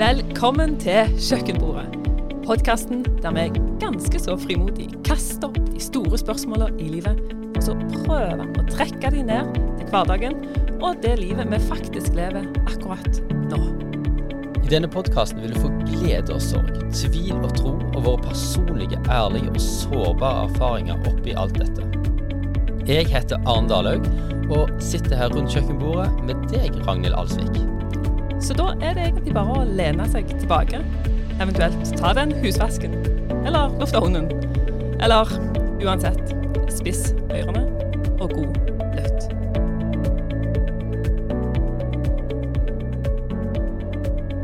Velkommen til Kjøkkenbordet. Podkasten der vi ganske så frimodig kaster opp de store spørsmåla i livet, og så prøver å trekke de ned til hverdagen og det livet vi faktisk lever akkurat nå. I denne podkasten vil du få glede og sorg, tvil og tro, og våre personlige, ærlige og sårbare erfaringer oppi alt dette. Jeg heter Arne Dalhaug, og sitter her rundt kjøkkenbordet med deg, Ragnhild Alsvik. Så da er det egentlig bare å lene seg tilbake, eventuelt ta den husvasken, eller lufte hunden, eller uansett, spiss ørene og god lytt.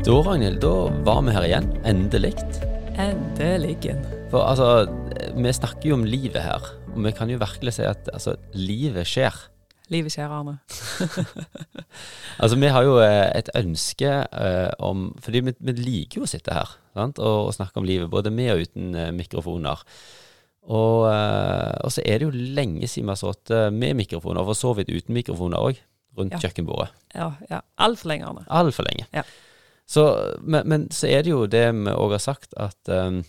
Da, Ragnhild, da var vi her igjen. Endelig. Endelig. For altså, vi snakker jo om livet her, og vi kan jo virkelig si at altså, livet skjer. Livet skjer, Arne. Altså, vi har jo eh, et ønske uh, om Fordi vi, vi liker jo å sitte her? Og, og snakke om livet, både med og uten uh, mikrofoner. Og, og så er det jo lenge siden vi har sittet med mikrofoner, og for så vidt uten mikrofoner òg, rundt Ja. kjøkkenbordet. Ja, ja. Altfor lenge, Arne. Altfor lenge. Ja. Så, men, men så er det jo det vi òg har sagt, at um,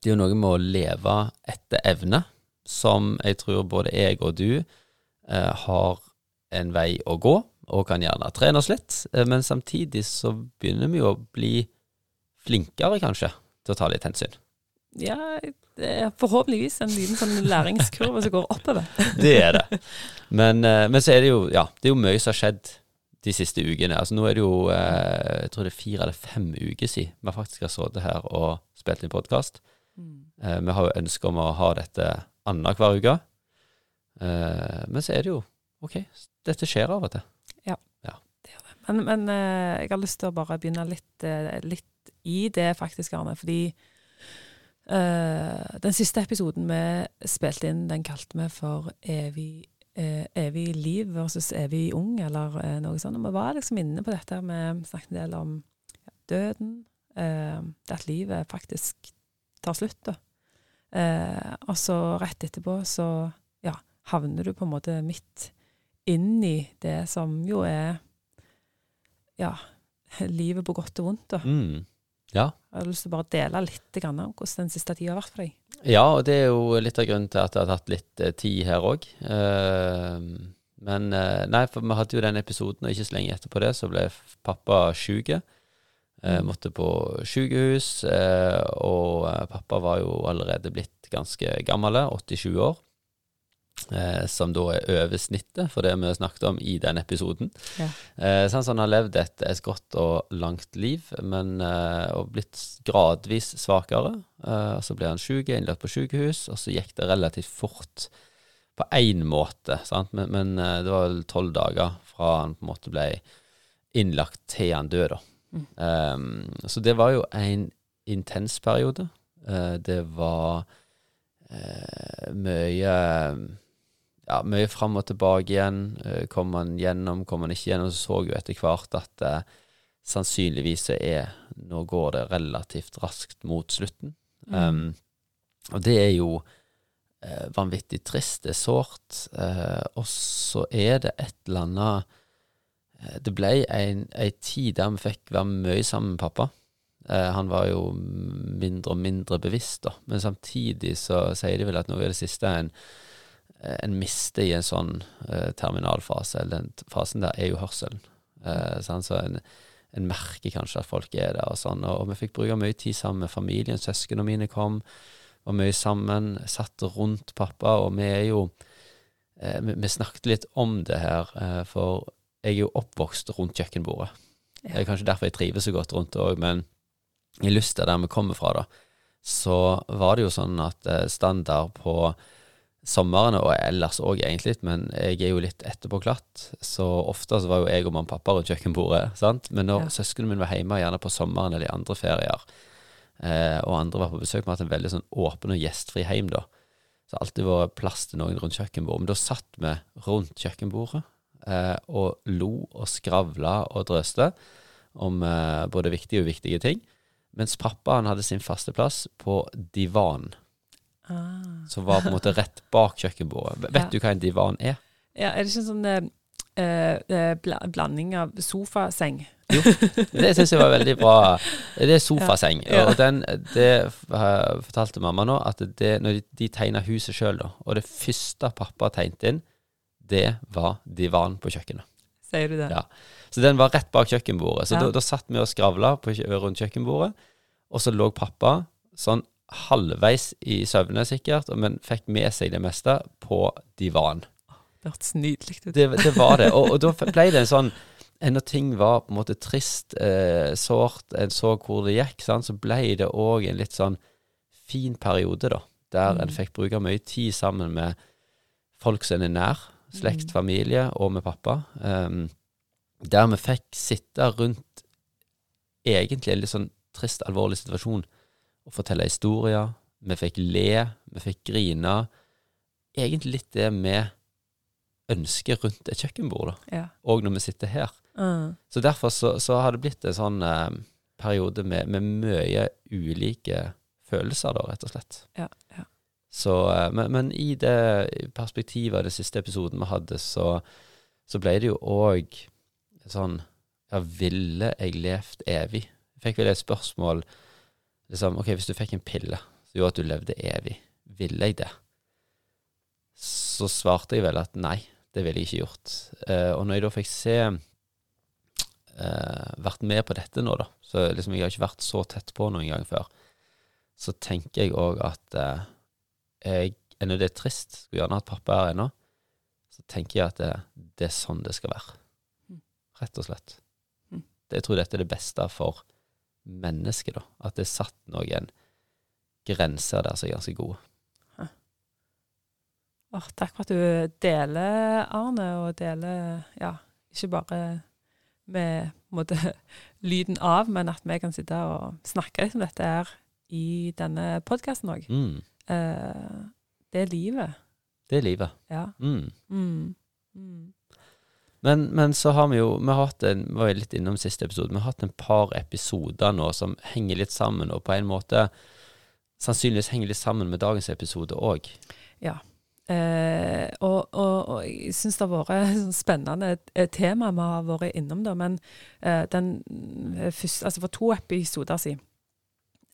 det er jo noe med å leve etter evne, som jeg tror både jeg og du eh, har en vei å gå, og kan gjerne trene oss litt. eh, men samtidig så begynner vi jo å bli flinkere, kanskje, til å ta litt hensyn. Ja, det er forhåpentligvis en liten sånn læringskurve som går oppover. Det er det. Men, eh, men så er det jo ja, det er jo mye som har skjedd de siste ukene. Altså Nå er det jo eh, jeg tror det er fire eller fem uker siden vi faktisk har sittet her og spilt inn podkast. Mm. vi har jo ønske om å ha dette annenhver uke. Men så er det jo OK, dette skjer av og til. Men, men eh, jeg har lyst til å bare begynne litt, eh, litt i det faktisk, Arne. Fordi eh, den siste episoden vi spilte inn, den kalte vi for evig, eh, evig liv versus evig ung, eller eh, noe sånt. Og vi var liksom inne på dette, vi snakket en del om døden. det at livet faktisk tar slutt, da. Og så rett etterpå så ja, havner du på en måte midt inn i det som jo er ja, livet på godt og vondt. Da. Mm. Ja. Jeg har lyst til å bare dele litt grann om hvordan den siste tida har vært for deg. ja, og det er jo litt av grunnen til at jeg har tatt litt eh, tid her òg. men eh, nei, for vi hadde jo den episoden, og ikke så lenge etterpå det så ble pappa sjuk. Eh, måtte på sykehus, eh, og pappa var jo allerede blitt ganske gammel, 87 år. Eh, som da er over snittet for det vi snakket om i den episoden. Ja. Eh, sånn, så han har levd et, et godt og langt liv, men eh, og blitt gradvis svakere. Eh, og så ble han syk, innlagt på sykehus, og så gikk det relativt fort på én måte. Sant? Men, men eh, det var vel tolv dager fra han på en måte ble innlagt til han døde. Mm. Um, så det var jo en intens periode. Uh, det var uh, mye ja, mye fram og tilbake igjen. Eh, kom man gjennom, kom man ikke gjennom, så så jo etter hvert at eh, sannsynligvis er Nå går det relativt raskt mot slutten. Um, og det er jo eh, vanvittig trist, det er sårt. Eh, og så er det et eller annet eh, Det ble en, ei tid der vi fikk være mye sammen med pappa. Eh, han var jo mindre og mindre bevisst, da. Men samtidig så sier de vel at noe er det siste en, en mister i en sånn eh, terminalfase, eller den fasen der, er jo hørselen. Eh, sånn, Så en, en merker kanskje at folk er der og sånn. Og, og vi fikk bruke mye tid sammen med familien. Søsknene mine kom, var mye sammen. Satt rundt pappa, og vi er jo eh, vi, vi snakket litt om det her, eh, for jeg er jo oppvokst rundt kjøkkenbordet. Det er kanskje derfor jeg trives så godt rundt det òg, men i Luster, der vi kommer fra, da, så var det jo sånn at eh, standard på somrene, og ellers òg egentlig, men jeg er jo litt etterpåklatt, så ofte så var jo jeg og mamma og pappa rundt kjøkkenbordet, sant? men når Ja. søsknene mine var hjemme, gjerne på sommeren eller i andre ferier, eh, og andre var på besøk, vi har hatt en veldig sånn åpen og gjestfri heim da, så det har alltid vært plass til noen rundt kjøkkenbordet, men da satt vi rundt kjøkkenbordet, eh, og lo og skravla og drøste om eh, både viktige og viktige ting, mens pappa han hadde sin faste plass på divan, Ah. som var på en måte rett bak kjøkkenbordet. Vet Ja. du hva en divan er? Ja, er det ikke en sånn eh, eh, bla- blanding av sofaseng Det syns jeg var veldig bra. Det er sofaseng. Ja. Og den, det eh, fortalte mamma nå, at det, når de, de tegna huset sjøl, da, og det første pappa tegnte inn, det var divan på kjøkkenet. Sier du det? Ja. Så den var rett bak kjøkkenbordet. Så Ja. da, da satt vi og skravla på rundt kjøkkenbordet, og så lå pappa sånn halvveis i søvne sikkert, men fikk med seg det meste på divan. Det hørtes nydelig ut. Det, det var det. Og, og da ble det en sånn Når ting var på en måte trist, eh, sårt, en så hvor det gikk, sant, så ble det òg en litt sånn fin periode, da. Der en Mm. fikk bruke mye tid sammen med folk som er nær. Slekt, Mm. familie og med pappa. Um, der vi fikk sitte rundt egentlig en litt sånn trist, alvorlig situasjon og fortelle historier. Vi fikk le, vi fikk grine. Egentlig litt det vi ønsker rundt et kjøkkenbord, da. Ja. Og når vi sitter her. Mm. Så derfor så, så har det blitt en sånn eh, periode med, med mye ulike følelser, da, rett og slett. Ja, ja. Så, eh, men, men i det perspektivet av den siste episoden vi hadde, så, så ble det jo òg sånn Ja, ville jeg levd evig? Jeg fikk vel et spørsmål liksom OK, hvis du fikk en pille som gjorde at du levde evig, ville jeg det? Så svarte jeg vel at nei, det ville jeg ikke gjort. Eh, og når jeg da fikk se eh, Vært med på dette nå, da, så liksom jeg har ikke vært så tett på noen gang før, så tenker jeg òg at eh, jeg, ennå det er trist, skulle gjerne hatt pappa her ennå, så tenker jeg at det, det er sånn det skal være. Mm. Rett og slett. Mm. Jeg tror dette er det beste for mennesket, da. At det er satt noen grenser der som er ganske gode. Oh, takk for at du deler, Arne, og deler ja, ikke bare med måte, lyden av, men at vi kan sitte og snakke litt om dette her i denne podkasten òg. Mm. Eh, det er livet. Det er livet. Ja. Mm. Mm. Men, men så har vi jo Vi har hatt en, var litt innom siste episode, vi har hatt en par episoder nå som henger litt sammen, og på en måte sannsynligvis henger litt sammen med dagens episode òg. Eh, og, og, og jeg syns det har vært et spennende tema vi har vært innom, da. Men eh, den eh, første, altså for to episoder siden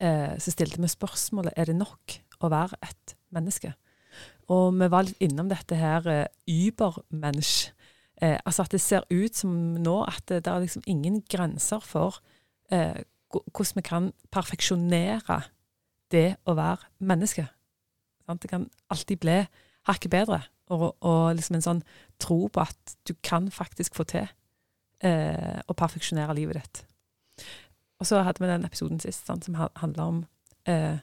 eh, så stilte vi spørsmålet er det nok å være et menneske. Og vi var litt innom dette her eh, übermensch. Eh, altså at det ser ut som nå at det, det er liksom ingen grenser for eh, hvordan vi kan perfeksjonere det å være menneske. Sant? Det kan alltid bli hakket bedre. Og, og liksom en sånn tro på at du kan faktisk få til eh, å perfeksjonere livet ditt. Og så hadde vi den episoden sist sant, som handla om eh,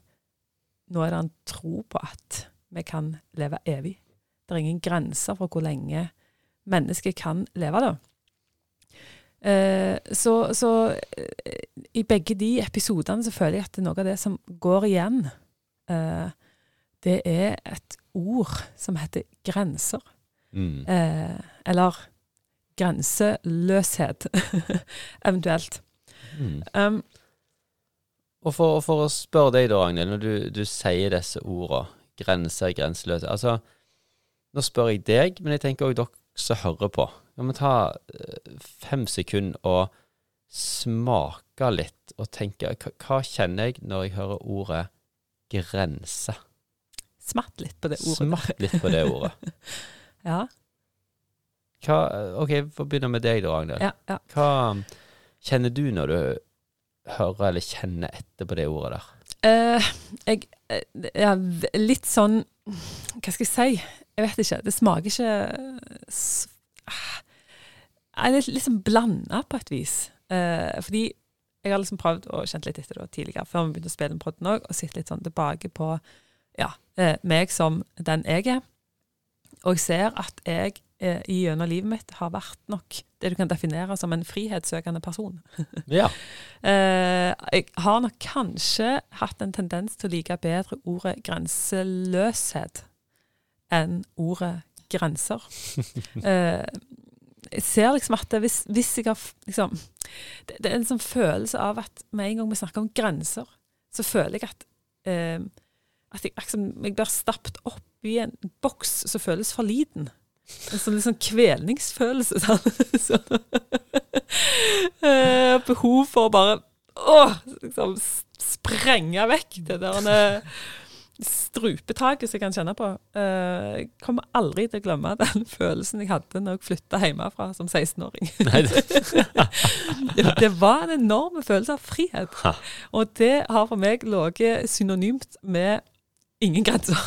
Nå er det en tro på at vi kan leve evig. Det er ingen grenser for hvor lenge mennesket kan leve, da. Eh, så så eh, i begge de episodene så føler jeg at det er noe av det som går igjen. Eh, det er et ord som heter grenser. Mm. Eh, eller grenseløshet, eventuelt. Mm. Um, Og for, for å spørre deg da, Ragnhild, når du, du sier disse ordene, grenser, grenseløshet Altså, nå spør jeg deg, men jeg tenker òg dere som hører på. Kan vi ta eh, fem sekunder og smake litt og tenke hva, kjenner jeg når jeg hører ordet grense? smatt litt på det ordet. Smatt litt på det ordet. Ja, Hva, OK, får begynne med deg da, Ragnhild. ja, ja. Hva kjenner du når du hører eller kjenner etter på det ordet der? Uh, jeg eh, ja, Litt sånn Hva skal jeg si? Jeg vet ikke. Det smaker ikke s- ah, er litt sånn blanda på et vis. Eh, fordi jeg har liksom prøvd å kjenne litt etter det tidligere, før vi begynte å spille den podden òg, og sitte litt sånn tilbake på ja, eh, meg som den jeg er. Og jeg ser at jeg eh, gjennom livet mitt har vært nok det du kan definere som en frihetssøkende person. Ja. Eh, jeg har nok kanskje hatt en tendens til å like bedre ordet grenseløshet enn ordet grenser. Eh, jeg ser liksom at hvis, hvis jeg har liksom, det, det er en sånn følelse av at med en gang vi snakker om grenser, så føler jeg at, eh, at jeg, liksom, jeg blir stappet opp i en boks som føles for liten. En sånn litt sånn kvelningsfølelse. Så, Eh, behov for å bare å, liksom sprenge vekk det der eh, strupetaket som jeg kan kjenne på. Eh, jeg kommer aldri til å glemme den følelsen jeg hadde når jeg flytta hjemmefra som 16-åring. Det, det, det var en enorm følelse av frihet. Og det har for meg ligget synonymt med ingen grenser.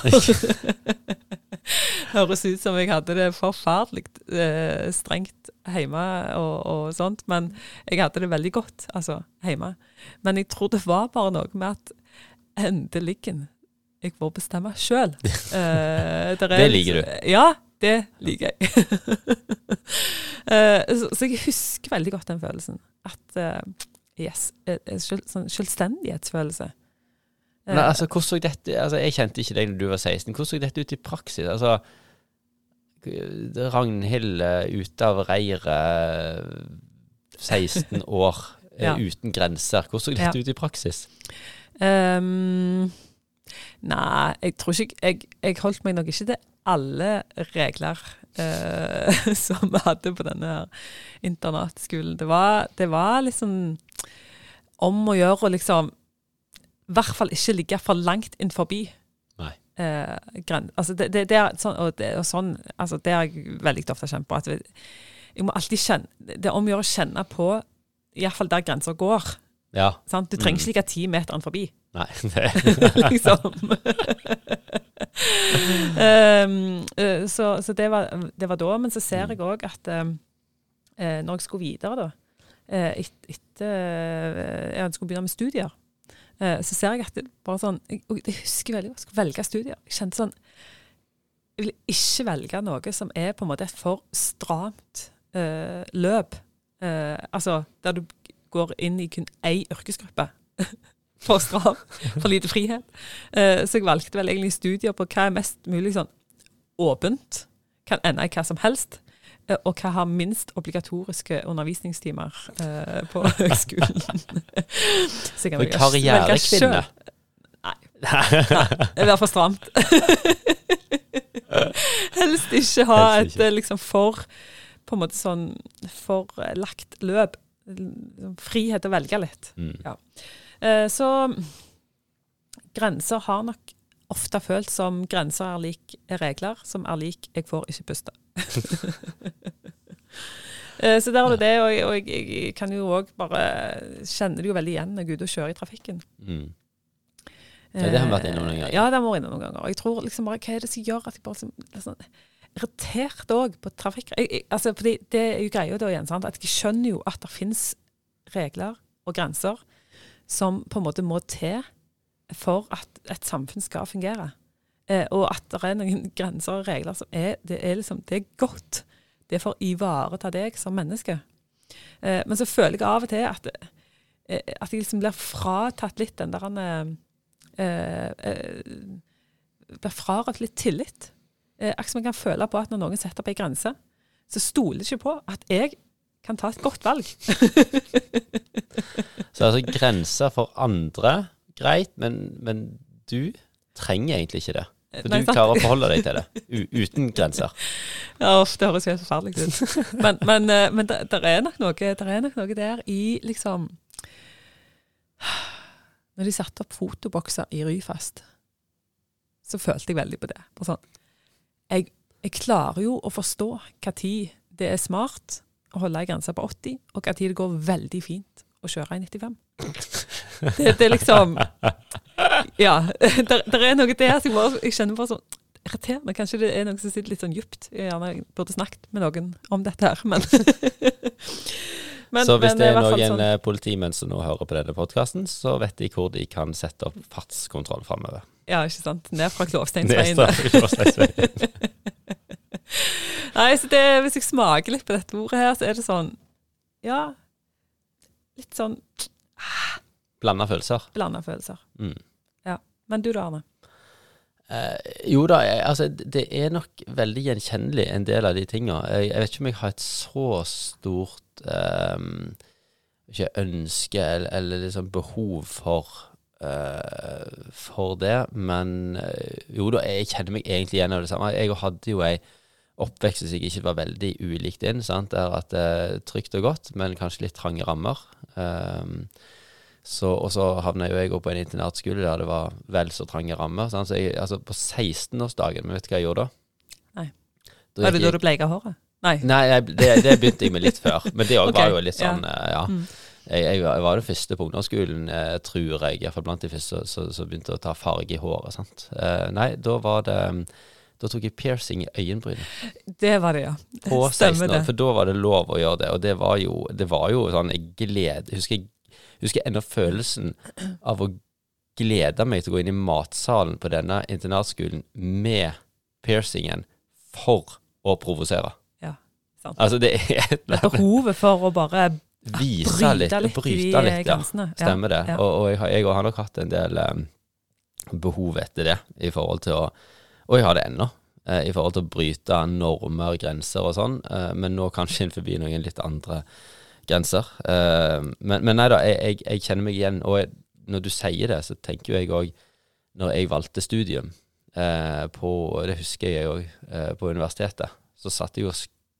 Høres ut som jeg hadde det forferdelig eh, strengt hjemme og, og sånt, men jeg hadde det veldig godt altså, hjemme. Men jeg tror det var bare noe med at endelig jeg får bestemme sjøl. Eh, Det liker du? Ja, det liker jeg. Eh, så, så jeg husker veldig godt den følelsen. At eh, yes, eh, eh, selv, sånn selvstendighetsfølelse. Eh, men altså, hvordan så dette altså, Jeg kjente ikke deg da du var 16. Hvordan så dette ut i praksis? Altså, Ragnhild eh, ute av reiret, 16 år, eh, Ja. uten grenser. Hvordan så dette Ja. ut i praksis? Um, nei, jeg tror ikke jeg, jeg holdt meg nok ikke til alle regler uh, som vi hadde på denne her internatskolen. Det var, det var liksom om å gjøre å liksom hvert fall ikke ligge for langt inn forbi. Eh, gren, altså det, det, det er sånn, og det, og sånn altså det har jeg veldig ofte kjent på. At vi, jeg må alltid kjenne Det er om å gjøre å kjenne på iallfall der grensa går. Ja. Sant? Du trenger Mm. ikke ligge ti meter forbi. Nei. Liksom. um, så så det, var, det var da. Men så ser jeg òg at um, når jeg skulle videre, da eh, et, eh, jeg skulle begynne med studier, så ser jeg at det bare sånn jeg, Jeg husker veldig godt jeg skulle velge studier. Jeg kjente sånn Jeg vil ikke velge noe som er på en måte et for stramt eh, løp. Eh, altså der du går inn i kun én yrkesgruppe. for stram, for lite frihet. Eh, så jeg valgte vel egentlig studier på hva er mest mulig sånn åpent, kan ende i hva som helst, eh, og hva har minst obligatoriske undervisningstimer eh, på høgskolen. så jeg kan karrierekvinne? Nei. Det blir for stramt. Helst ikke ha Helst ikke. et liksom for på en måte sånn for eh, løp. Liksom Frihet til å velge litt. Mm. Eh, Så grenser har nok ofte følt som grenser er lik regler, som er lik 'jeg får ikke puste'. Eh, Så der har du det, og jeg, og jeg, kan jo òg bare kjenne det jo veldig igjen når jeg er ute og kjører i trafikken. Mm. Ja, det har vi vært innom noen ganger. Ja, det har vi vært innom noen ganger. Og jeg tror liksom bare, hva er det som gjør at jeg bare liksom, er sånn irritert òg på trafikk... Jeg, jeg, altså, fordi det er jo greia da igjen, sant? at jeg skjønner jo at det finnes regler og grenser som på en måte må til for at et samfunn skal fungere. Eh, og at det er noen grenser og regler som er Det er liksom, det er godt. Det er for å ivareta deg som menneske. Eh, men så føler jeg av og til at, eh, at jeg liksom blir fratatt litt den der eh, eh, Blir frarøvet litt tillit. Eh, Akkurat som jeg kan føle på at når noen setter opp ei grense, så stoler jeg ikke på at jeg kan ta et godt valg. Så altså grenser for andre, greit, men, men du trenger egentlig ikke det. For Nei, du klarer å forholde deg til det, uten grenser. Ja, uff, det høres helt forferdelig ut. Men, men, eh, men det, er nok noe, er nok noe der i liksom Når de satte opp fotobokser i Ryfast, så følte jeg veldig på det. På sånn, jeg, jeg klarer jo å forstå hva tid det er smart å holde ei grense på 80, og hva tid det går veldig fint å kjøre i 95. Det, det er liksom Ja. Der, der er noe der som jeg, bare, jeg kjenner bare sånn irriterende. Kanskje det er noe som sitter litt sånn djupt. Jeg gjerne burde snakket med noen om dette her, men Men- så hvis men det er noen sånn- eh, politimenn som nå hører på denne podkasten, så vet de hvor de kan sette opp fartskontroll framover. Ja, ikke sant. Ned fra Klovsteinsveien. Nei, så det, hvis jeg smaker litt på dette ordet her, så er det sånn Ja, litt sånn Blanda følelser. blanda følelser. Mm. Men du da, Arne? Eh, jo da, jeg, altså det er nok veldig gjenkjennelig en del av de tinga. Jeg, jeg vet ikke om jeg har et så stort eh, ikke ønske eller, eller liksom behov for eh, for det, men eh, jo da, jeg kjenner meg egentlig igjen av det samme. Jeg hadde jo ei oppvekst som ikke var veldig ulikt din. sant? Det er trygt og godt, men kanskje litt trange rammer. Um, så, og så havna jo jeg på en internatskole der det var vel så trange rammer. Sant? Så jeg, altså på 16-årsdagen, men vet du hva jeg gjorde da? Nei. Da Var det da du bleika håret? Nei. Nei, jeg, det, det begynte jeg med litt før. Men det òg okay. var jo litt sånn, ja. ja. Mm. Jeg, jeg, var- jeg var det første på ungdomsskolen, eh, tror jeg, iallfall blant de første som begynte å ta farge i håret. sant? Eh, nei, da var det Da tok jeg piercing i øyenbrynet Det var det, ja. på 16 år, for da var det lov å gjøre det. Og det var jo, det var jo sånn jeg glede Husker husker ennå følelsen av å glede meg til å gå inn i matsalen på denne internatskolen med piercingen for å provosere. Ja, sant. Altså, det er et behovet for å bare Vise litt, litt, bryte litt, ja. grensene. Ja. Stemmer det. ja. Og, og jeg, har- jeg har nok hatt en del um, behov etter det, i forhold til å Og jeg har det ennå, eh, i forhold til å bryte normer, grenser og sånn, eh, men nå kanskje forbi noen litt andre grenser. Eh, men, men nei da, jeg, jeg, jeg kjenner meg igjen, og jeg, når du sier det, så tenker jeg òg Når jeg valgte studium på Det husker jeg òg, på universitetet, så satt jeg og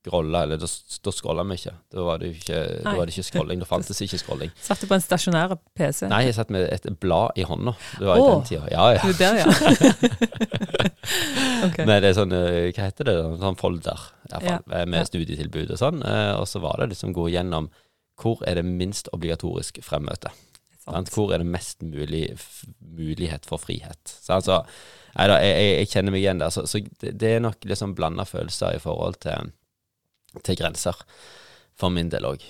scrolla, eller da, da scrolla vi ikke. Da var det ikke, da var det ikke scrolling. Da fantes ikke scrolling. Satt du på en stasjonær PC? Nei, jeg satt med et blad i hånda. Det var i den tida. Ja, ja. Du der, ja. okay. Med det sånn, eh, hva heter det, sånn folder, i hvert fall, eh, med ja. studietilbud og sånn. Eh, Og så var det liksom gå gjennom hvor er det minst obligatorisk fremmøte. Sant? Hvor er det mest mulig mulighet for frihet? Så altså, jeg, jeg, jeg kjenner meg igjen der. Så, så det, det er nok liksom blanda følelser i forhold til, til grenser, for min del òg.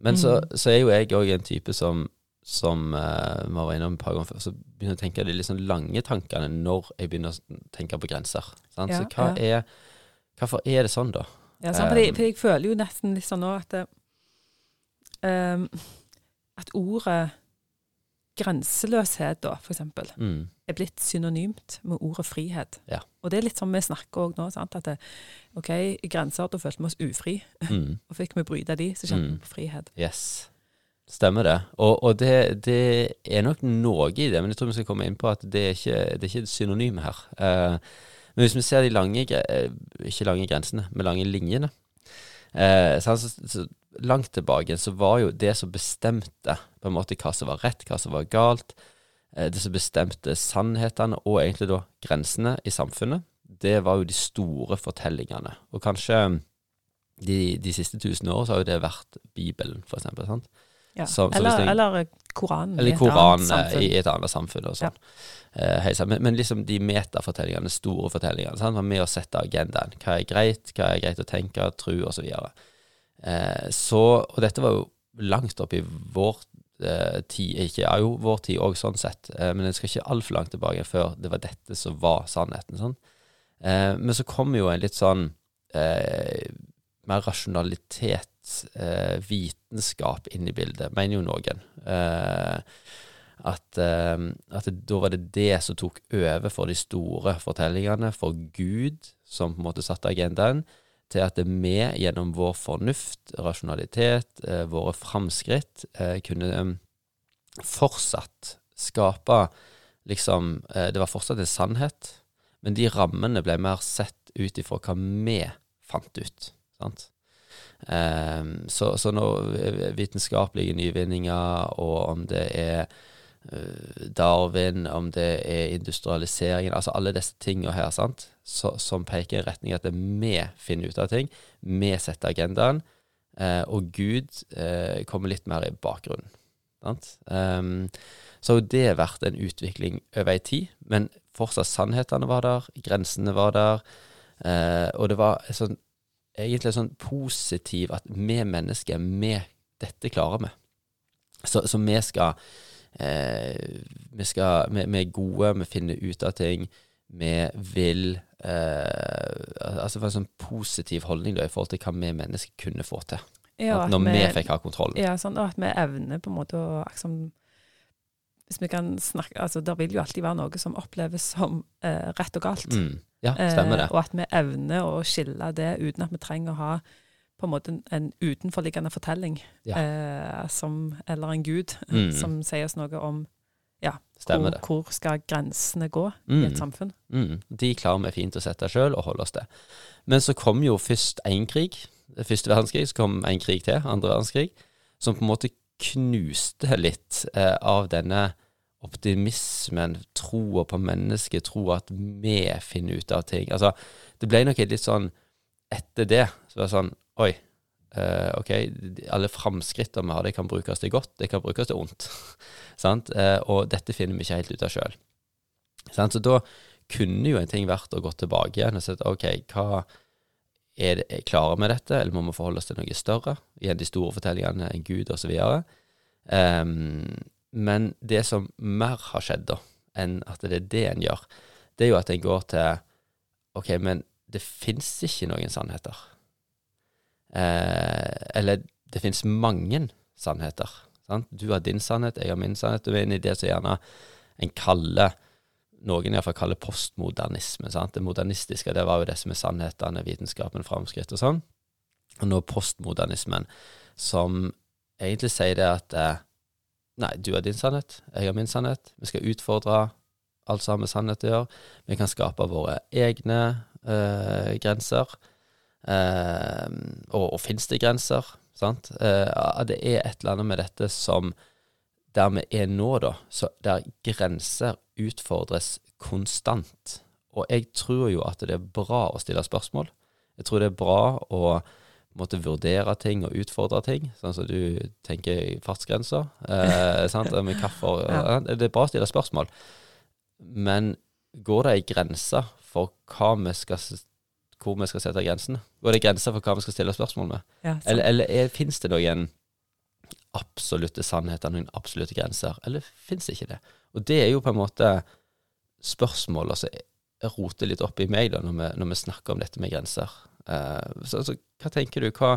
Men så, Mm. så er jo jeg òg en type som som uh, vi var innom et par ganger før, så begynner jeg å tenke de sånn lange tankene når jeg begynner å tenke på grenser. Sant? Ja, så hva ja. er Hvorfor er det sånn, da? Ja, sant, fordi, fordi, for jeg føler jo nesten litt sånn nå at det, um, At ordet grenseløshet, da, for eksempel, Mm. er blitt synonymt med ordet frihet. Ja. Og det er litt sånn vi snakker òg nå, sant? at det, OK, i grenser, da følte vi oss ufri, Mm. og fikk vi bryte de, så kjente Mm. vi på frihet. Yes. Stemmer det. Og, og det, det er nok noe i det, men jeg tror vi skal komme inn på at det er ikke det er ikke et synonym her. Uh, men hvis vi ser de lange, eh, ikke lange grensene, men lange linjene uh, så, så, så Langt tilbake så var jo det som bestemte på en måte hva som var rett, hva som var galt, eh, som bestemte sannhetene og egentlig da grensene i samfunnet, det var jo de store fortellingene. Og kanskje de, de siste tusen årene så har jo det vært Bibelen, for eksempel. Sant? Ja. Så- så eller, jeg- eller Koranen. Eller Koranen i et annet samfunn og sånn. Eh, men, men liksom de metafortellingene, store fortellingene, sant? var med å sette agendaen. Hva er greit, hva er greit å tenke, tro, osv. Eh, så, og dette var jo langt opp i vår eh, tid, ikke ja, jo, vår tid òg sånn sett, eh, men jeg skal ikke altfor langt tilbake før det var dette som var sannheten. Sånn. Eh, men så kom jo en litt sånn eh, mer rasjonalitet, eh, vitenskap inn i bildet, mener jo noen. Eh, at, eh, at da var det det som tok over for de store fortellingene, for Gud, som på en måte satte agendaen, til at vi gjennom vår fornuft, rasjonalitet, eh, våre framskritt, eh, kunne eh, fortsatt skape liksom Det var fortsatt en sannhet, men de rammene ble mer sett ut ifra hva vi fant ut. Sant? Så, så når vitenskapelige nyvinninger, og om det er Darwin, om det er industrialiseringen, altså alle disse tingene her, sant, så, som peker i retning at det vi finner ut av ting, vi setter agendaen, eh, og Gud eh, kommer litt mer i bakgrunnen. Ehm, så har vært en utvikling over ei tid, men fortsatt sannhetene var der, grensene var der, eh, og det var sånn, egentlig sånn positiv at vi mennesker, vi, dette klarer vi. Så, så vi skal eh, vi, skal vi, vi er gode, vi finner ut av ting, vi vil eh, Altså få en sånn positiv holdning da, i forhold til hva vi mennesker kunne få til. Ja, når vi, fikk ha kontrollen. Ja, sånn og at vi evner på en måte å liksom, Hvis vi kan snakke altså Det vil jo alltid være noe som oppleves som eh, rett og galt. Mm. Ja, stemmer det. Eh, og at vi evner å skille det uten at vi trenger å ha på en måte en, en utenforliggende fortelling Ja. eh, som, eller en gud Mm. som sier oss noe om Ja, hvor, hvor skal grensene gå i Mm. et samfunn? Mm, de klarer vi fint å sette sjøl og holde oss til. Men så kom jo først én krig, første verdenskrig, så kom en krig til, andre verdenskrig, som på en måte knuste litt eh, av denne optimismen, troa på mennesket, troa at vi finner ut av ting. Altså, det ble nok litt sånn etter det, så var det sånn Oi, Uh, OK, alle framskrittene vi har, det kan brukes til godt, det kan brukes til ondt. Eh, og dette finner vi ikke helt ut av sjøl. Så da kunne jo en ting vært å gå tilbake igjen og sett OK, hva er det, er klarer vi dette, eller må vi forholde oss til noe større? Igjen de store fortellingene, en gud osv. Um, men det som mer har skjedd, da, enn at det er det en gjør, det er jo at en går til OK, men det fins ikke noen sannheter. Eh, eller det fins mange sannheter. Sant? Du har din sannhet, jeg har min sannhet. Du er inne i det som gjerne en kaller noen iallfall kaller postmodernisme. Sant? Det modernistiske det var jo det som er sannhetene, vitenskapen, framskritt og sånn. Og nå postmodernismen, som egentlig sier det at eh, nei, du har din sannhet, jeg har min sannhet. Vi skal utfordre alt som med sannhet å gjøre. Vi kan skape våre egne eh, grenser. Eh, og og fins det grenser? Sant? Eh, det er et eller annet med dette som der vi er nå, da, så der grenser utfordres konstant. Og jeg tror jo at det er bra å stille spørsmål. Jeg tror det er bra å måtte vurdere ting og utfordre ting, sånn som du tenker i fartsgrenser. Eh. Med kaffe og, Ja. Det er bra å stille spørsmål. Men går det ei grense for hva vi skal, hvor vi skal sette grensene? Går det grenser for hva vi skal stille spørsmål med? Ja. Eller, eller fins det noen absolutte sannheter, noen absolutte grenser, eller det ikke det? Og det er jo på en måte spørsmål som roter litt opp i meg da, når vi, når vi snakker om dette med grenser. Uh, så, altså, hva tenker du? Hva,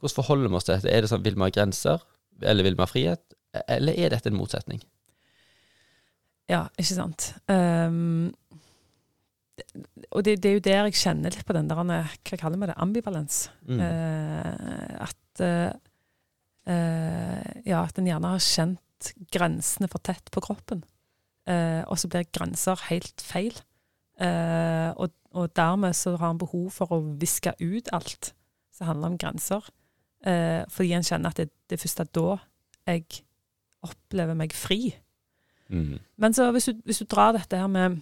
hvordan forholder vi oss til dette? Er det sånn, Vil vi ha grenser, eller vil vi ha frihet? Eller er dette en motsetning? Ja, ikke sant. Det- og det, det er jo der jeg kjenner litt på den der Hva kaller vi det? Ambivalens. Mm. Eh, at eh, eh, Ja, at en gjerne har kjent grensene for tett på kroppen. Eh, og så blir grenser helt feil. Eh, og, og dermed så har en behov for å viske ut alt som handler om grenser. Eh, fordi en kjenner at det, det er først da jeg opplever meg fri. Mm. Men så hvis du, hvis du drar dette her med,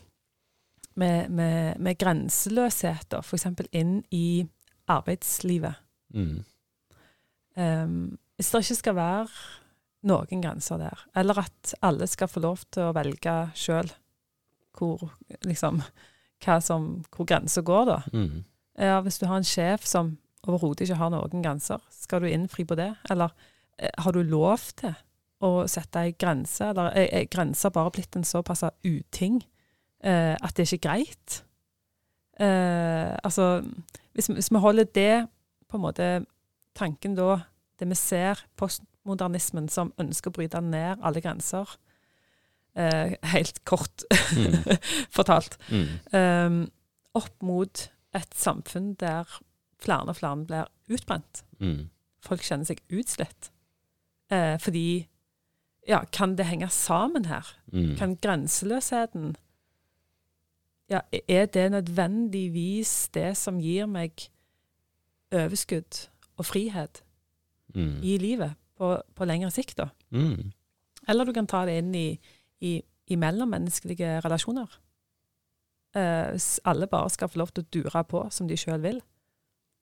med, med, med grenseløshet, f.eks. inn i arbeidslivet Mm. Um, Hvis det ikke skal være noen grenser der, eller at alle skal få lov til å velge sjøl hvor, liksom, hvor grensa går, da. Mm. Ja, hvis du har en sjef som overhodet ikke har noen grenser, skal du innfri på det? Eller eh, har du lov til å sette ei grense, eller er, grenser bare blitt en såpass uting eh, at det er ikke greit? Eh, altså, hvis, vi- hvis vi holder det på en måte tanken da, det vi ser, postmodernismen som ønsker å bryte ned alle grenser, eh, helt kort Mm. fortalt, Mm. um, opp mot et samfunn der flere og flere blir utbrent. Mm. Folk kjenner seg utslitt. Eh, fordi Ja, kan det henge sammen her? Mm. Kan grenseløsheten Ja, er det nødvendigvis det som gir meg overskudd og frihet Mm. i livet på, på lengre sikt, da? Mm. Eller du kan ta det inn i, i, i mellommenneskelige relasjoner. Eh, alle bare skal få lov til å dure på som de sjøl vil.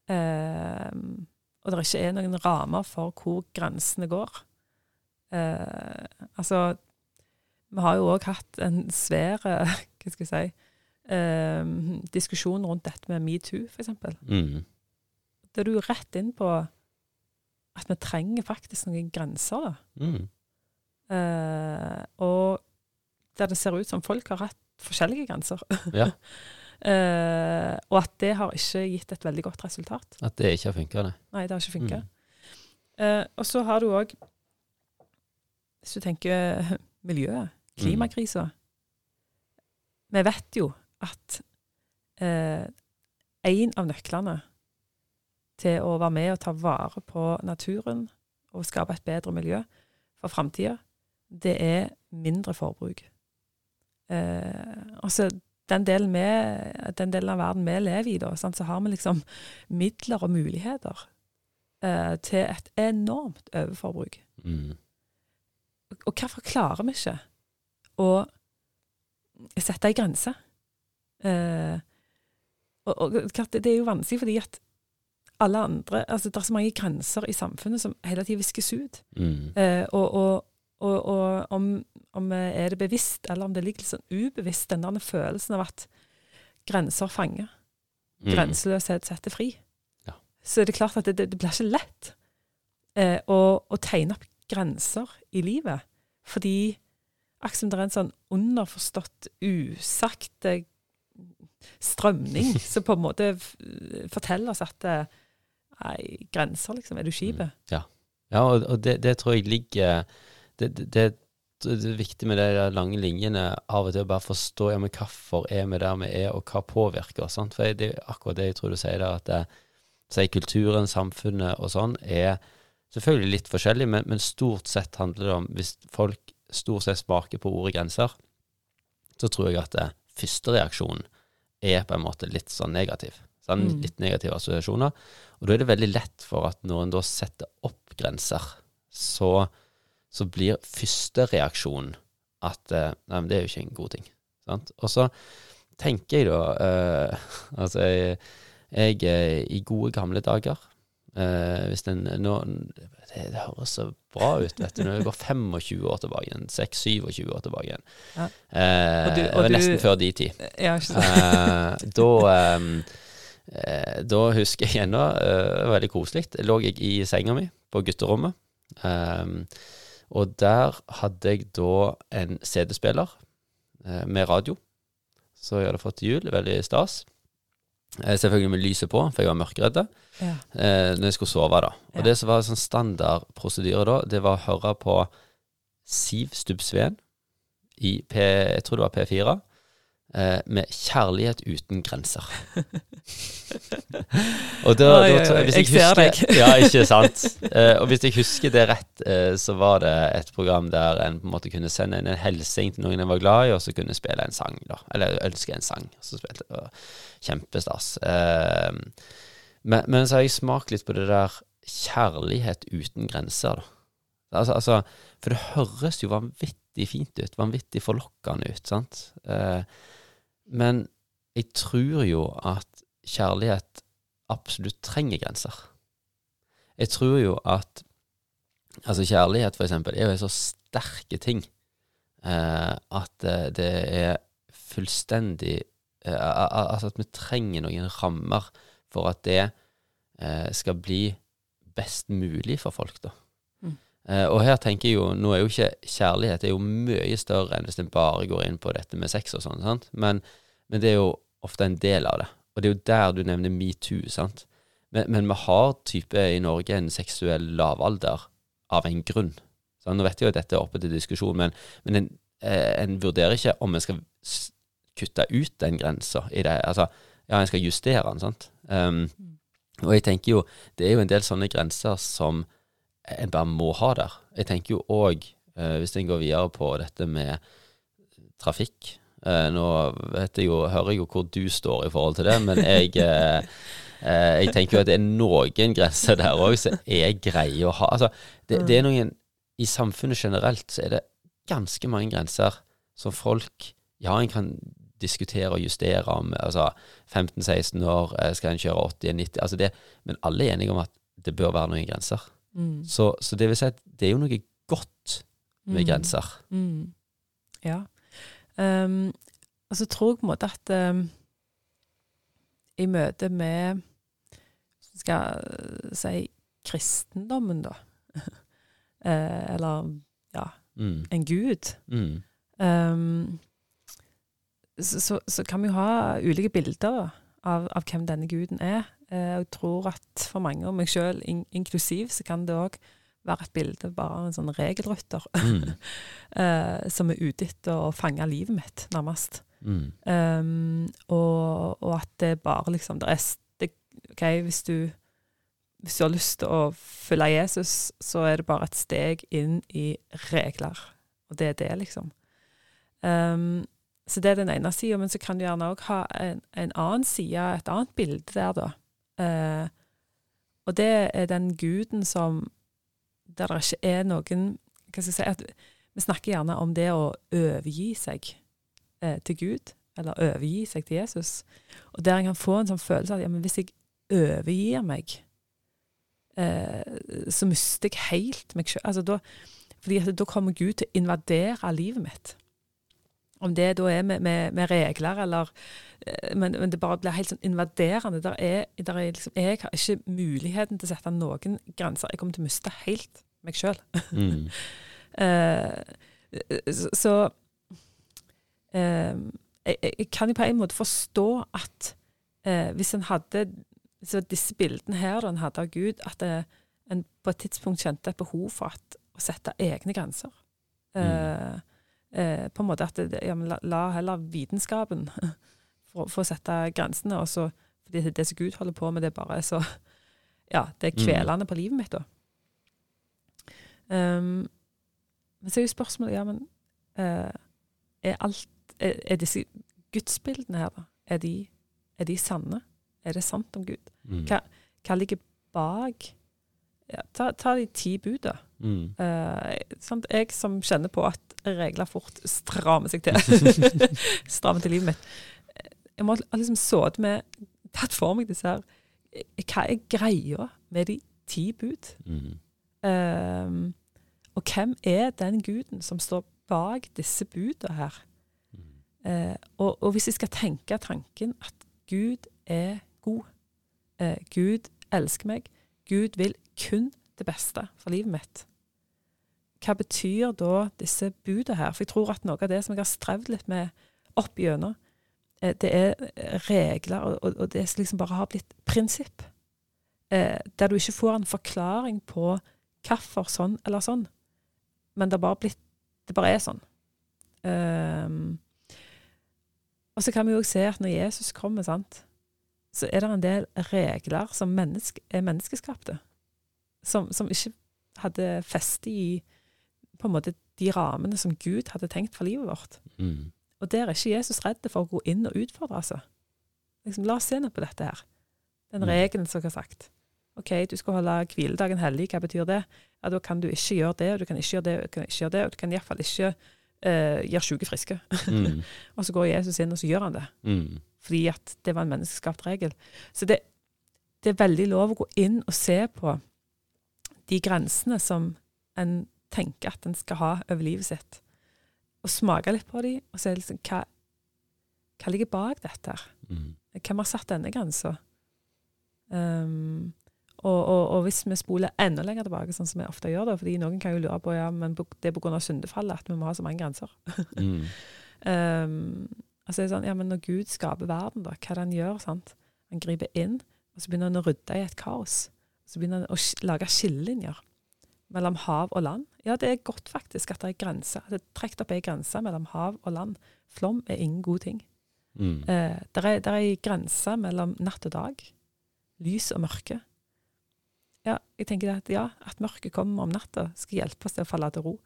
Eh, og det ikke er noen rammer for hvor grensene går. Eh, altså Vi har jo òg hatt en svær hva skal jeg si, eh, diskusjon rundt dette med metoo, f.eks. Mm. Da er du rett inn på at vi trenger faktisk noen grenser. da. Mm. Eh, og der det ser ut som folk har hatt forskjellige grenser. Ja. Eh, og at det har ikke gitt et veldig godt resultat. At det ikke har funka, det. Nei, det har ikke funka. Mm. Eh, og så har du òg, hvis du tenker miljøet, klimakrisa Vi vet jo at eh, en av nøklene til å være med og ta vare på naturen og skape et bedre miljø for framtida, det er mindre forbruk. Eh, altså, den delen, med, den delen, av verden vi lever i, da, sant, så har vi liksom midler og muligheter eh, til et enormt overforbruk. Mm. Og hvorfor klarer vi ikke å sette ei grense? Eh, og, og, det er jo vanskelig fordi at alle andre altså Det er så mange grenser i samfunnet som hele tiden viskes ut. Mm. Eh, og, og, og om, om er det bevisst, eller om det ligger litt sånn ubevisst, den der følelsen av at grenser fanger. Mm. Grenseløshet setter fri. Ja. Så er det klart at det, det, det blir ikke lett eh, å, å, tegne opp grenser i livet. Fordi akkurat som det er en sånn underforstått, usagte eh, strømning som på en måte forteller oss at eh, Nei, grenser, liksom. Er du skipet? Mm. Ja. ja, og, det, det, tror jeg ligger det, det, det, er viktig med de lange linjene av og til å bare forstå ja, men hvorfor er vi der vi er, og hva påvirker oss. For det er akkurat det jeg tror du sier der, at sier kulturen, samfunnet og sånn er selvfølgelig litt forskjellig, men, men, stort sett handler det om Hvis folk stort sett smaker på ordet grenser, så tror jeg at det første reaksjonen er på en måte litt sånn negativ. Sånn mm. Litt negative assosiasjoner. Og da er det veldig lett for at når en da setter opp grenser, så, så blir første reaksjon at eh, Nei, men det er jo ikke en god ting. Sant? Og så tenker jeg da eh, Altså, jeg, jeg, eh, i gode gamle dager uh, Hvis den, nå det, det, høres så bra ut, vet du. Når det går 25 år tilbake igjen, 6-27 år tilbake igjen. Ja. Uh, og du, og du, nesten før de tid. Ja, sant. da um, Eh, da husker jeg ennå, eh, veldig koselig, lå jeg i senga mi på gutterommet. Um, og der hadde jeg da en CD-spiller eh, med radio, så jeg hadde fått til jul. Veldig stas. Eh, selvfølgelig med lyset på, for jeg var mørkredd ja. eh, når jeg skulle sove. da. Og ja. det som var sånn standard prosedyre da, det var å høre på Siv Stubbsveen i P, jeg tror det var P4 eh, med 'Kjærlighet uten grenser'. og da, oi, da, hvis jeg, jeg, ser deg. ja, ikke sant. Eh, og hvis jeg husker det rett, eh, så var det et program der en på en måte kunne sende inn en hilsen til noen en var glad i, og så kunne spille en sang, da. Eller ønske en sang. Så spilte det. Kjempestas. Eh, men, men, så har jeg smakt litt på det der kjærlighet uten grenser, da. Altså, altså, for det høres jo vanvittig fint ut, vanvittig forlokkende ut, sant. Eh, men jeg tror jo at kjærlighet absolutt trenger grenser. Jeg tror jo at Altså, kjærlighet, for eksempel, er jo en så sterke ting eh, at det er fullstendig eh, Altså at vi trenger noen rammer for at det eh, skal bli best mulig for folk, da. Mm. Eh, og her tenker jeg jo Nå er jo ikke kjærlighet er jo mye større enn hvis en bare går inn på dette med sex og sånn, sant? Men men det er jo ofte en del av det. Og det er jo der du nevner metoo, sant. Men, men, vi har type i Norge en seksuell lavalder av en grunn. Så nå vet jeg jo at dette er oppe til diskusjon, men, men en, eh, en, vurderer ikke om en skal kutte ut den grensa i det. Altså, ja, en skal justere den, sant. Um, og jeg tenker jo, det er jo en del sånne grenser som en bare må ha der. Jeg tenker jo òg, uh, hvis en går videre på dette med trafikk Eh, nå vet jeg jo, hører jeg jo hvor du står i forhold til det, men jeg, eh, eh, jeg tenker jo at det er noen grenser der òg som er greie å ha. Altså, det, det, er noen I samfunnet generelt så er det ganske mange grenser som folk Ja, en kan diskutere og justere om altså 15-16 år, skal en kjøre 80-90 altså det, Men alle er enige om at det bør være noen grenser. Mm. Så, så, det vil si at det er jo noe godt med mm. grenser. Mm. Ja. Um, og så tror jeg på en måte at um, i møte med skal si kristendommen, da, eh, eller ja, mm. en gud, mm. um, så, så, så, kan vi jo ha ulike bilder av, av hvem denne guden er. Eh, jeg tror at for mange, og meg sjøl in inklusiv, så kan det òg være et bilde bare en sånn regelrytter mm. uh, som er ute etter å fange livet mitt, nærmest. Mm. Um, og, og, at det bare liksom det er, det, OK, hvis du, hvis du har lyst til å følge Jesus, så er det bare et steg inn i regler. og det er det, liksom. Um, så det er den ene sida, men så kan du gjerne òg ha en, en, annen side, et annet bilde der, da. Uh, og det er den guden som Der det ikke er noen Hva skal jeg si Vi snakker gjerne om det å overgi seg eh, til Gud, eller overgi seg til Jesus. Og der en kan få en sånn følelse av at ja, hvis jeg overgir meg, eh, så mister jeg helt meg sjøl. Altså, fordi da kommer Gud til å invadere livet mitt. Om det da er med, med, med regler eller eh, men, men, det bare blir helt sånn invaderende. Der er, der er liksom, jeg har ikke muligheten til å sette noen grenser. Jeg kommer til å miste helt meg sjøl. Mm. uh, så uh, jeg, jeg, kan jo på en måte forstå at uh, hvis en hadde hvis disse bildene her en hadde av Gud, at en på et tidspunkt kjente et behov for at, å sette egne grenser. Mm eh, på en måte at det, ja, la, la, heller vitenskapen få for, sette grensene. og så, fordi det som Gud holder på med, det er så Ja, det er mm. kvelende mm. på livet mitt, da. Um, men så er jo spørsmålet ja, men uh, er, alt, er, er disse gudsbildene her, da, er de, er de sanne? Er det sant om Gud? Mm. Hva, hva, ligger bak ja, ta, ta, de ti buda. Mm. Uh, jeg som kjenner på at regler fort strammer seg til. strammer til livet mitt. Jeg må ha liksom sittet med Tatt for meg disse her Hva er greia med de ti bud? Mm. Uh, og hvem er den guden som står bak disse budene her? Mm. Uh, og, og, hvis jeg skal tenke tanken at Gud er god, Gud elsker meg, Gud vil kun det beste for livet mitt, hva betyr da disse budene her? For jeg tror at noe av det som jeg har strevd litt med opp gjennom, eh, det er eh, regler, og, og det liksom bare har blitt prinsipp. Eh, der du ikke får en forklaring på hvorfor sånn eller sånn, men det bare, blitt, det bare er sånn. Um, og så kan vi jo se at når Jesus kommer, sant, så er det en del regler som menneske, er menneskeskapte, som, som ikke hadde feste i på en måte de rammene som Gud hadde tenkt for livet vårt. Mm. Og der er ikke Jesus redd for å gå inn og utfordre, seg. Liksom, la oss se noe på dette her. Den mm. regelen som jeg har sagt. OK, du skal holde hviledagen hellig, hva betyr det? Ja, Da kan du ikke gjøre det, og du kan ikke gjøre det, og du kan ikke gjøre det, og du kan iallfall ikke uh, gjøre sjuke friske. Mm. og så går Jesus inn, og så gjør han det. Mm. Fordi at det var en menneskeskapt regel. Så det, det er veldig lov å gå inn og se på de grensene som en tenker at en skal ha over livet sitt. Og smake litt på dem, og se liksom, hva, hva ligger bak dette. her? Mm. Hvem har satt denne grensa? Um, og, og, og, hvis vi spoler enda lenger tilbake, sånn som vi ofte gjør, da, fordi noen kan jo lure på ja, men det er pga. syndefallet at vi må ha så mange grenser. mm. um, altså, sånn, ja, men Når Gud skaper verden, da, hva er det han gjør? sant? Han griper inn, og så begynner han å rydde i et kaos. Så begynner han å lage skillelinjer mellom hav og land. Ja, det er godt faktisk at det er grenser. Det er trukket opp ei grense mellom hav og land. Flom er ingen god ting. Mm. Eh, det er, er ei grense mellom natt og dag. Lys og mørke. Ja, jeg tenker at ja, at mørket kommer om natta, skal hjelpe oss til å falle til ro.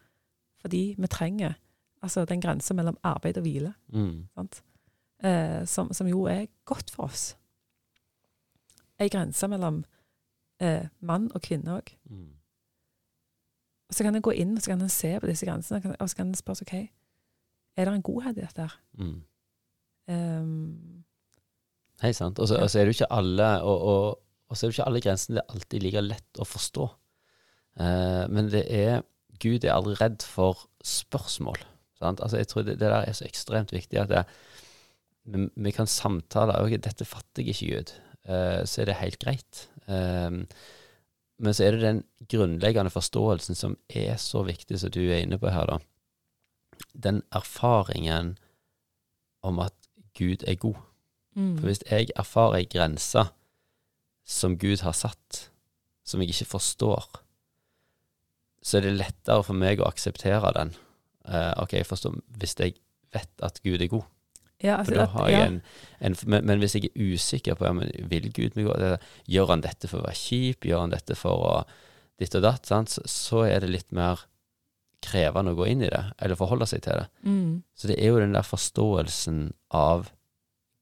Fordi vi trenger altså den grensa mellom arbeid og hvile. Mm. Eh, som, som, jo er godt for oss. Ei grense mellom eh, mann og kvinne òg. Mm. Og så kan en gå inn og så kan en se på disse grensene, og så kan en spørre seg OK, er det en godhet i dette her? Mm. Um, Hei, sant. Og så ja. er det jo ikke alle og, og, og, så er det ikke alle grensene det er alltid like lett å forstå. Uh, men det er Gud er aldri redd for spørsmål. Sant? Altså, jeg tror det, det, der er så ekstremt viktig at det, vi, vi, kan samtale ok, 'Dette fatter jeg ikke, Gud.' Uh, så er det helt greit. Uh, men så er det den grunnleggende forståelsen som er så viktig, som du er inne på her, da. Den erfaringen om at Gud er god. Mm. For hvis jeg erfarer ei grense som Gud har satt, som jeg ikke forstår, så er det lettere for meg å akseptere den. Uh, ok, jeg forstår Hvis jeg vet at Gud er god, ja, altså, jeg ja. en, en men, men, hvis jeg er usikker på ja, men vil Gud meg godt, Gjør han dette for å være kjip? Gjør han dette for å ditt og datt? Så, så, er det litt mer krevende å gå inn i det, eller forholde seg til det. Mm. Så det er jo den der forståelsen av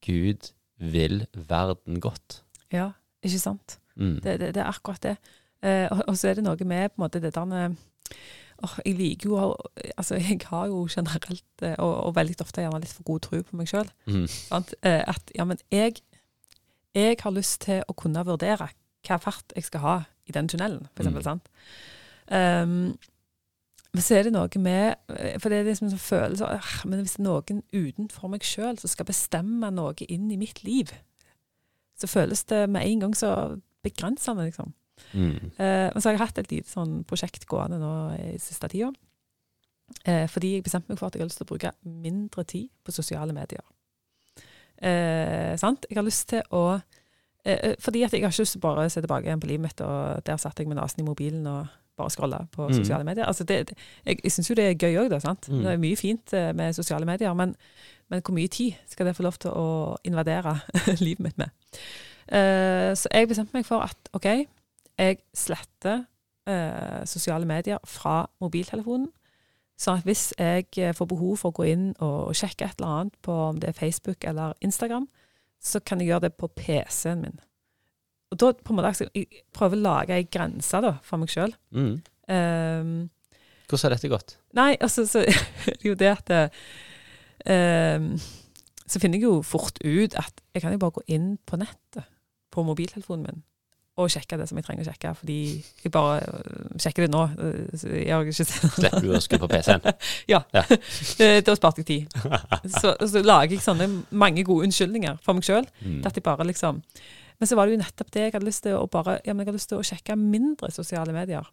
Gud vil verden godt. Ja, ikke sant? Mm. Det, det, det er akkurat det. Eh, og, og så er det noe med på en måte det der med åh, Jeg liker jo Altså, jeg har jo generelt, eh, og, og veldig ofte gjerne litt for god tro på meg sjøl, Mm. at ja, men jeg, jeg har lyst til å kunne vurdere hva fart jeg skal ha i den tunnelen, for eksempel. Mm. Sant? Um, men så er det noe med eh, For det er liksom en følelse av «Ah, Men hvis det er noen utenfor meg sjøl som skal bestemme noe inn i mitt liv, så føles det med en gang så begrensende, liksom. Mm. Eh, så har jeg hatt et lite sånn prosjekt gående nå i siste tida. Eh, fordi jeg bestemte meg for at jeg har lyst til å bruke mindre tid på sosiale medier. Eh, sant? Jeg har lyst til å eh, eh, Fordi at jeg har ikke lyst til å bare se tilbake igjen på livet mitt, og der satt jeg med nesen i mobilen og bare scrolla på Mm. sosiale medier. Altså det, jeg jeg syns jo det er gøy òg, da. sant? Mm. Det er mye fint eh, med sosiale medier, men, men hvor mye tid skal det få lov til å invadere livet mitt med? Så jeg bestemte meg for at OK, jeg sletter eh, sosiale medier fra mobiltelefonen. Sånn at hvis jeg eh, får behov for å gå inn og, sjekke et eller annet på om det er Facebook eller Instagram, så kan jeg gjøre det på PC-en min. Og da på en måte, altså, jeg å lage ei grense da, for meg sjøl. Mm. Hvordan har dette gått? nei, altså, så er jo det at ehm, Så finner jeg jo fort ut at jeg kan jo bare gå inn på nettet på mobiltelefonen min og sjekke det som jeg trenger å sjekke, fordi jeg bare øh, sjekker det nå. øh, jeg har ikke Slipper du å skru på PC-en? ja. ja. Da sparte jeg tid. Så, så lager jeg sånne mange gode unnskyldninger for meg sjøl. Mm. At jeg bare liksom Men så var det jo nettopp det jeg hadde lyst til å bare Ja, men jeg hadde lyst til å sjekke mindre sosiale medier.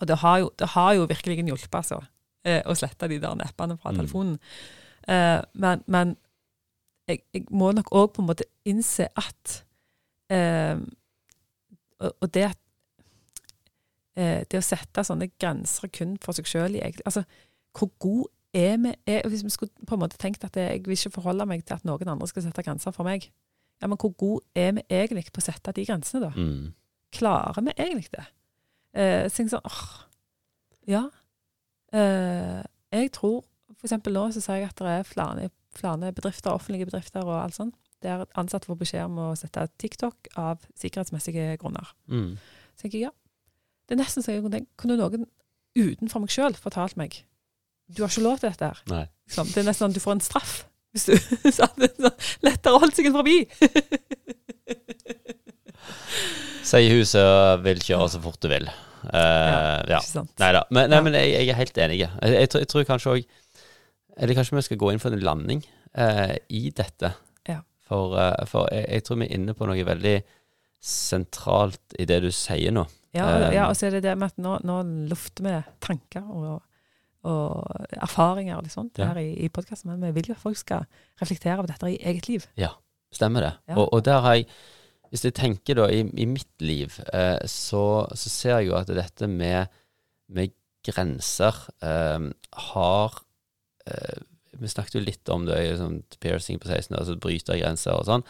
Og det har jo, det har jo virkelig hjulpet, altså. eh, Å slette de der neppene fra Mm. telefonen. Eh, men men jeg, jeg må nok òg på en måte innse at eh, og, det eh, Det å sette sånne grenser kun for seg sjøl Altså, hvor god er vi er, Hvis vi skulle på en måte tenkt at jeg vil ikke forholde meg til at noen andre skal sette grenser for meg, ja, men hvor god er vi egentlig på å sette de grensene, da? Mm. Klarer vi egentlig det? Eh, så jeg sånn åh, Ja. Eh, jeg tror For eksempel nå så ser jeg at det er flere, flere bedrifter, offentlige bedrifter og alt sånt, der ansatte får beskjed om å sette TikTok av sikkerhetsmessige grunner. Mm. Så tenker jeg ja. Det er nesten så jeg kunne tenkt, kunne noen utenfor meg sjøl fortalt meg du har ikke lov til dette her. Nei. Liksom. Det er nesten sånn at du får en straff. Hvis du så det er sånn, lettere holdt seg forbi. Sier hun som vil kjøre så fort du vil. Uh, ja. Sant? Nei da. Men, nei, Ja. men jeg, jeg er helt enig. Jeg, jeg, tror, jeg tror kanskje òg Eller kanskje vi skal gå inn for en landing uh, i dette. For, eh, for jeg, jeg tror vi er inne på noe veldig sentralt i det du sier nå. Ja, Um, ja, og så er det det med at nå, nå lufter vi tanker og, og erfaringer og litt sånt Ja. her i, i podkasten, men vi vil jo at folk skal reflektere over dette i eget liv. Ja, Stemmer det. Ja. Og, og der har jeg Hvis jeg tenker da i, i mitt liv, eh, så, så ser jeg jo at dette med, med grenser eh, har eh, Vi snakket jo litt om det, sånn piercing på 16, altså bryte grenser og sånn.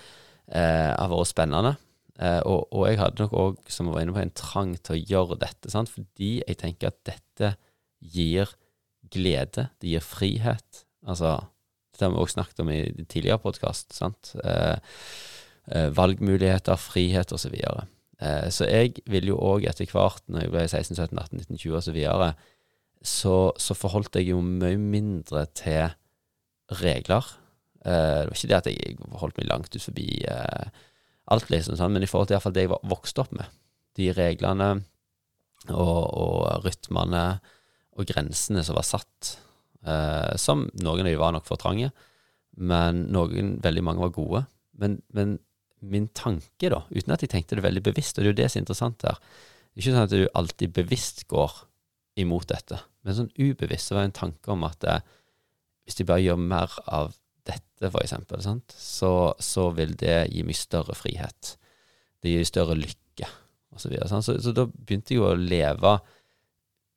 Eh, har vært spennende. Eh, og, og jeg hadde nok òg, som jeg var inne på, en trang til å gjøre dette, sant? fordi jeg tenker at dette gir glede, det gir frihet. Altså, det har vi også snakket om i tidligere podkast. Eh, eh, valgmuligheter, frihet osv. Så, eh, så jeg vil jo òg etter hvert, når jeg ble 16, 17, 18, 19, 20 osv., så, så så forholdt jeg jo mye mindre til regler. Eh, det var ikke det at jeg holdt meg langt ut forbi eh, alt, liksom, sånn, men i forhold til i hvert fall det jeg var vokst opp med. De reglene og, og rytmene og grensene som var satt. Eh, som noen av de var nok for trange, men noen, veldig mange var gode. Men, men min tanke, da, uten at jeg tenkte det veldig bevisst, og det er jo det som er interessant her Det er ikke sånn at du alltid bevisst går imot dette, men sånn ubevisst så var det en tanke om at eh, hvis de bare gjør mer av dette, for eksempel, så, så vil det gi meg større frihet. Det gir større lykke, og så. Så, så da begynte jeg jo å leve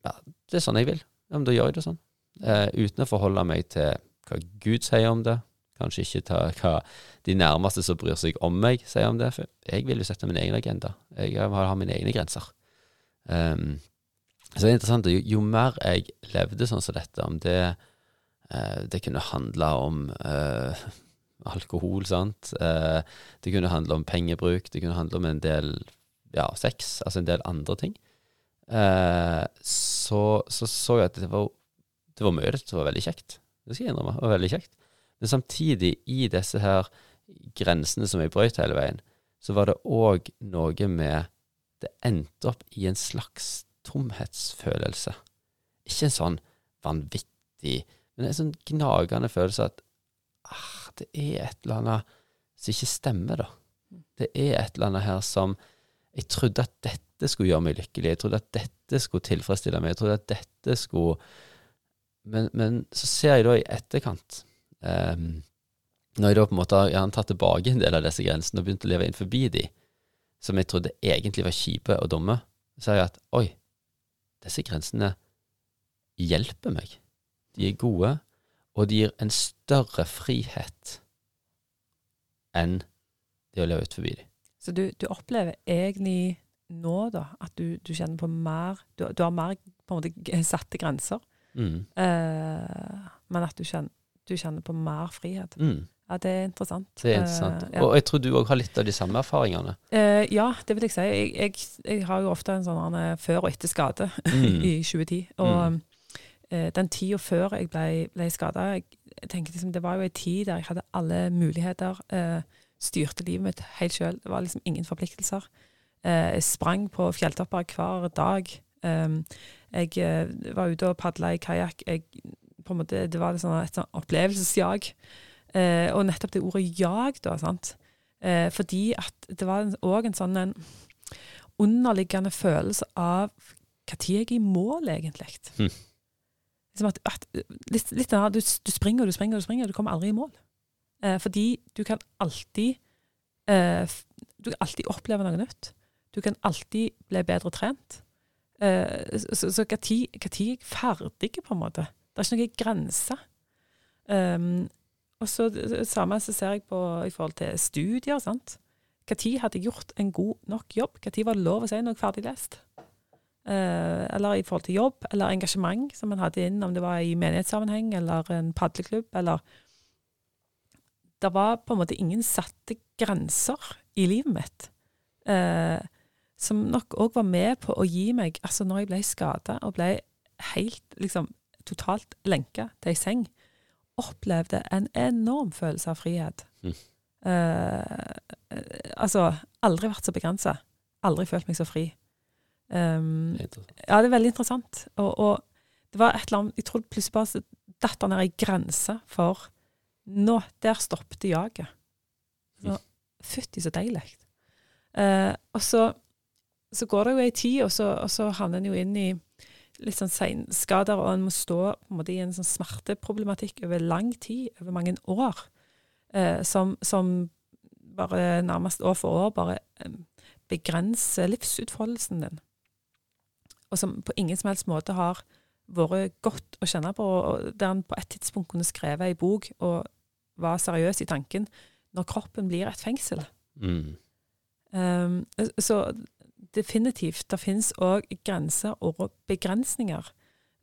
ja, det er sånn jeg vil. Ja, men da gjør jeg det sånn. Eh, uten å forholde meg til hva Gud sier om det. Kanskje ikke ta hva de nærmeste som bryr seg om meg, sier om det. For jeg vil jo sette min egen agenda. Jeg vil ha mine egne grenser. Um, Så det er interessant, jo, jo mer jeg levde sånn som dette, om det eh, Det kunne handle om eh, alkohol, sant. Eh, det kunne handle om pengebruk, det kunne handle om en del ja, sex, altså en del andre ting. Eh, så, så så jeg at det var, det var mye det var veldig kjekt. Det skal jeg innrømme. Det var veldig kjekt. Men samtidig, i disse her grensene som jeg brøt hele veien, så var det òg noe med Det endte opp i en slags tomhetsfølelse. Ikke en sånn vanvittig, men det er en sånn gnagende følelse at ah, det er et eller annet som ikke stemmer, da. Det er et eller annet her som Jeg trodde at dette skulle gjøre meg lykkelig. Jeg trodde at dette skulle tilfredsstille meg. Jeg trodde at dette skulle Men, men så ser jeg da i etterkant um, Når jeg da på en måte har gjerne tatt tilbake en del av disse grensene og begynt å leve inn forbi de, som jeg trodde egentlig var kjipe og dumme, så ser jeg at oi, disse grensene hjelper meg. De er gode, og de gir en større frihet enn det å leve ut forbi dem. Så du, du, opplever egentlig nå, da, at du, du kjenner på mer du, du, har mer på en måte satte grenser, mm. eh, men at du kjenner, du kjenner, på mer frihet. Mm. Ja, det er interessant. Det er interessant. Uh, ja. Og jeg tror du òg har litt av de samme erfaringene? Uh, ja, det vil jeg si. Jeg, jeg, jeg har jo ofte en sånn før og etter skade mm. i 2010. Og mm. Uh, den tida før jeg ble, ble skada, jeg, tenker liksom, det var jo ei tid der jeg hadde alle muligheter. styrte livet mitt helt sjøl. Det var liksom ingen forpliktelser. jeg sprang på fjelltopper hver dag. jeg var ute og padla i kajakk. Det var liksom et sånn opplevelsesjag. Eh, og nettopp det ordet jag, da. sant? Eh, fordi at det var òg en sånn en underliggende følelse av når er jeg i mål, egentlig? Mm. Liksom at, at, litt, litt du, du, springer og du springer og du springer, og du kommer aldri i mål. Eh, fordi du kan alltid eh, Du kan alltid oppleve noe nytt. Du kan alltid bli bedre trent. Eh, så når er jeg ferdig, på en måte? Det er ikke noen grense. Um, og så det samme så ser jeg på i forhold til studier. sant? Når hadde jeg gjort en god nok jobb? Når var det lov å si er ferdig lest? Eh, eller i forhold til jobb eller engasjement som man hadde inn, om det var i menighetssammenheng eller en padleklubb, eller Det var på en måte ingen satte grenser i livet mitt. Eh, som nok òg var med på å gi meg Altså, når jeg ble skada og ble helt, liksom, totalt lenka til ei seng, opplevde en enorm følelse av frihet. Mm. Eh, altså, aldri vært så begrensa. Aldri følt meg så fri. Um, ja, det er veldig interessant. Og, og, det var et eller annet Jeg trodde plutselig bare datt han ned ei grense for Nå, der stoppet jaget. Så, Fytti, så deilig. Uh, og så, så, går det jo ei tid, og så, og så havner en jo inn i litt sånn seinskader, og en må stå på en måte, i en sånn smerteproblematikk over lang tid, over mange år, eh, som, som, bare nærmest år for år bare eh, begrenser livsutfoldelsen din. Og som på ingen som helst måte har vært godt å kjenne på, og der en på et tidspunkt kunne skrevet ei bok og var seriøs i tanken, når kroppen blir et fengsel. Mm. Um, så definitivt. Det finnes òg grenser og begrensninger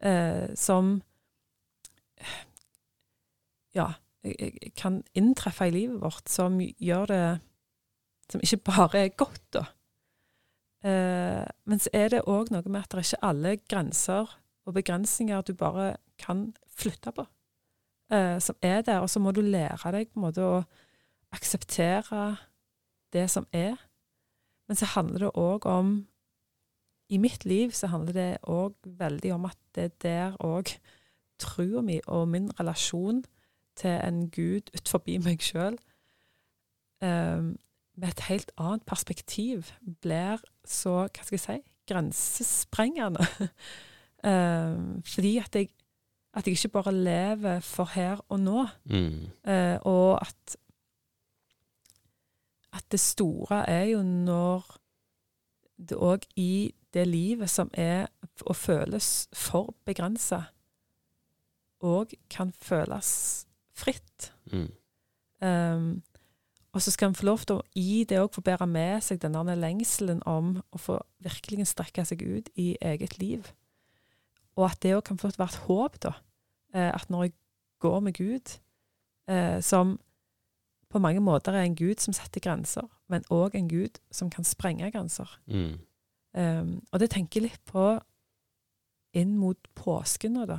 uh, som ja, kan inntreffe i livet vårt, som gjør det Som ikke bare er godt, da. Eh, men så er det òg noe med at det er ikke alle grenser og begrensninger du bare kan flytte på, eh, som er der. Og så må du lære deg på en måte å akseptere det som er. Men så handler det òg om I mitt liv så handler det òg veldig om at det er der òg trua mi og min relasjon til en gud utenfor meg sjøl um, med et helt annet perspektiv blir så, hva skal jeg si, grensesprengende. um, fordi at jeg, at jeg ikke bare lever for her og nå, mm. uh, og at at det store er jo når det òg i det livet som er og føles for begrensa, òg kan føles fritt. Mm. Um, og så skal en få lov til å i det òg få bære med seg denne lengselen om å få virkelig strekke seg ut i eget liv. og at det òg kan få være et håp, da. Eh, at når jeg går med Gud, eh, som på mange måter er en Gud som setter grenser, men òg en Gud som kan sprenge grenser. Mm. Um, og det tenker jeg litt på inn mot påsken nå, da.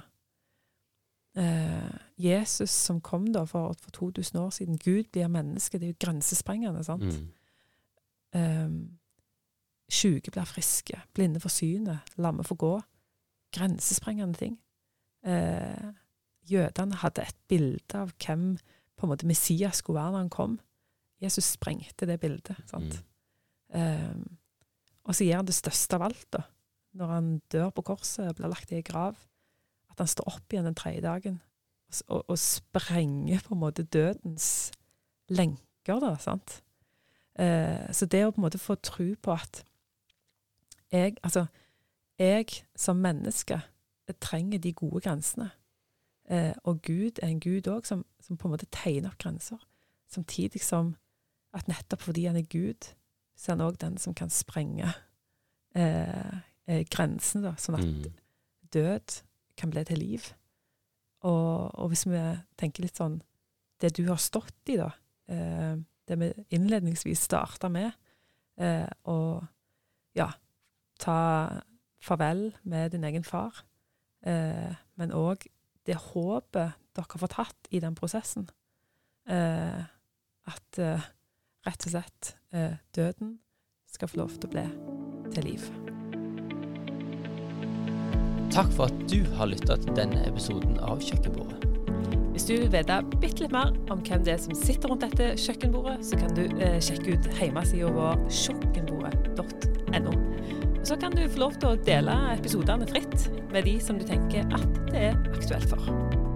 Eh, Jesus som kom da for, for 2000 år siden. Gud blir menneske. Det er jo grensesprengende. sant? Mm. Um, Sjuke blir friske, blinde får synet, lamme får gå. Grensesprengende ting. Eh, jødene hadde et bilde av hvem på en måte Messias skulle være når han kom. Jesus sprengte det bildet. sant? Um, og så gir han det største av alt, da. Når han dør på korset, blir lagt i ei grav. At han står opp igjen den tredje dagen og, og, sprenger på en måte dødens lenker, da. sant? Eh, så det å på en måte få tro på at jeg, altså, jeg som menneske jeg trenger de gode grensene. Eh, og Gud er en Gud òg som, som på en måte tegner opp grenser. Samtidig som at nettopp fordi han er Gud, så er han òg den som kan sprenge eh, eh, grensene, da, sånn at Mm. død kan bli til liv. Og, og hvis vi tenker litt sånn Det du har stått i, da, eh, det vi innledningsvis starta med, eh, ja, ta farvel med din egen far, eh, men òg det håpet dere har fått hatt i den prosessen. Eh, at eh, rett og slett eh, døden skal få lov til å bli til liv. Takk for at du har lytta til denne episoden av Kjøkkenbordet. Hvis du vil vite bitte litt mer om hvem det er som sitter rundt dette kjøkkenbordet, så kan du eh, sjekke ut hjemmesida vår kjøkkenbordet.no. Så kan du få lov til å dele episodene fritt med de som du tenker at det er aktuelt for.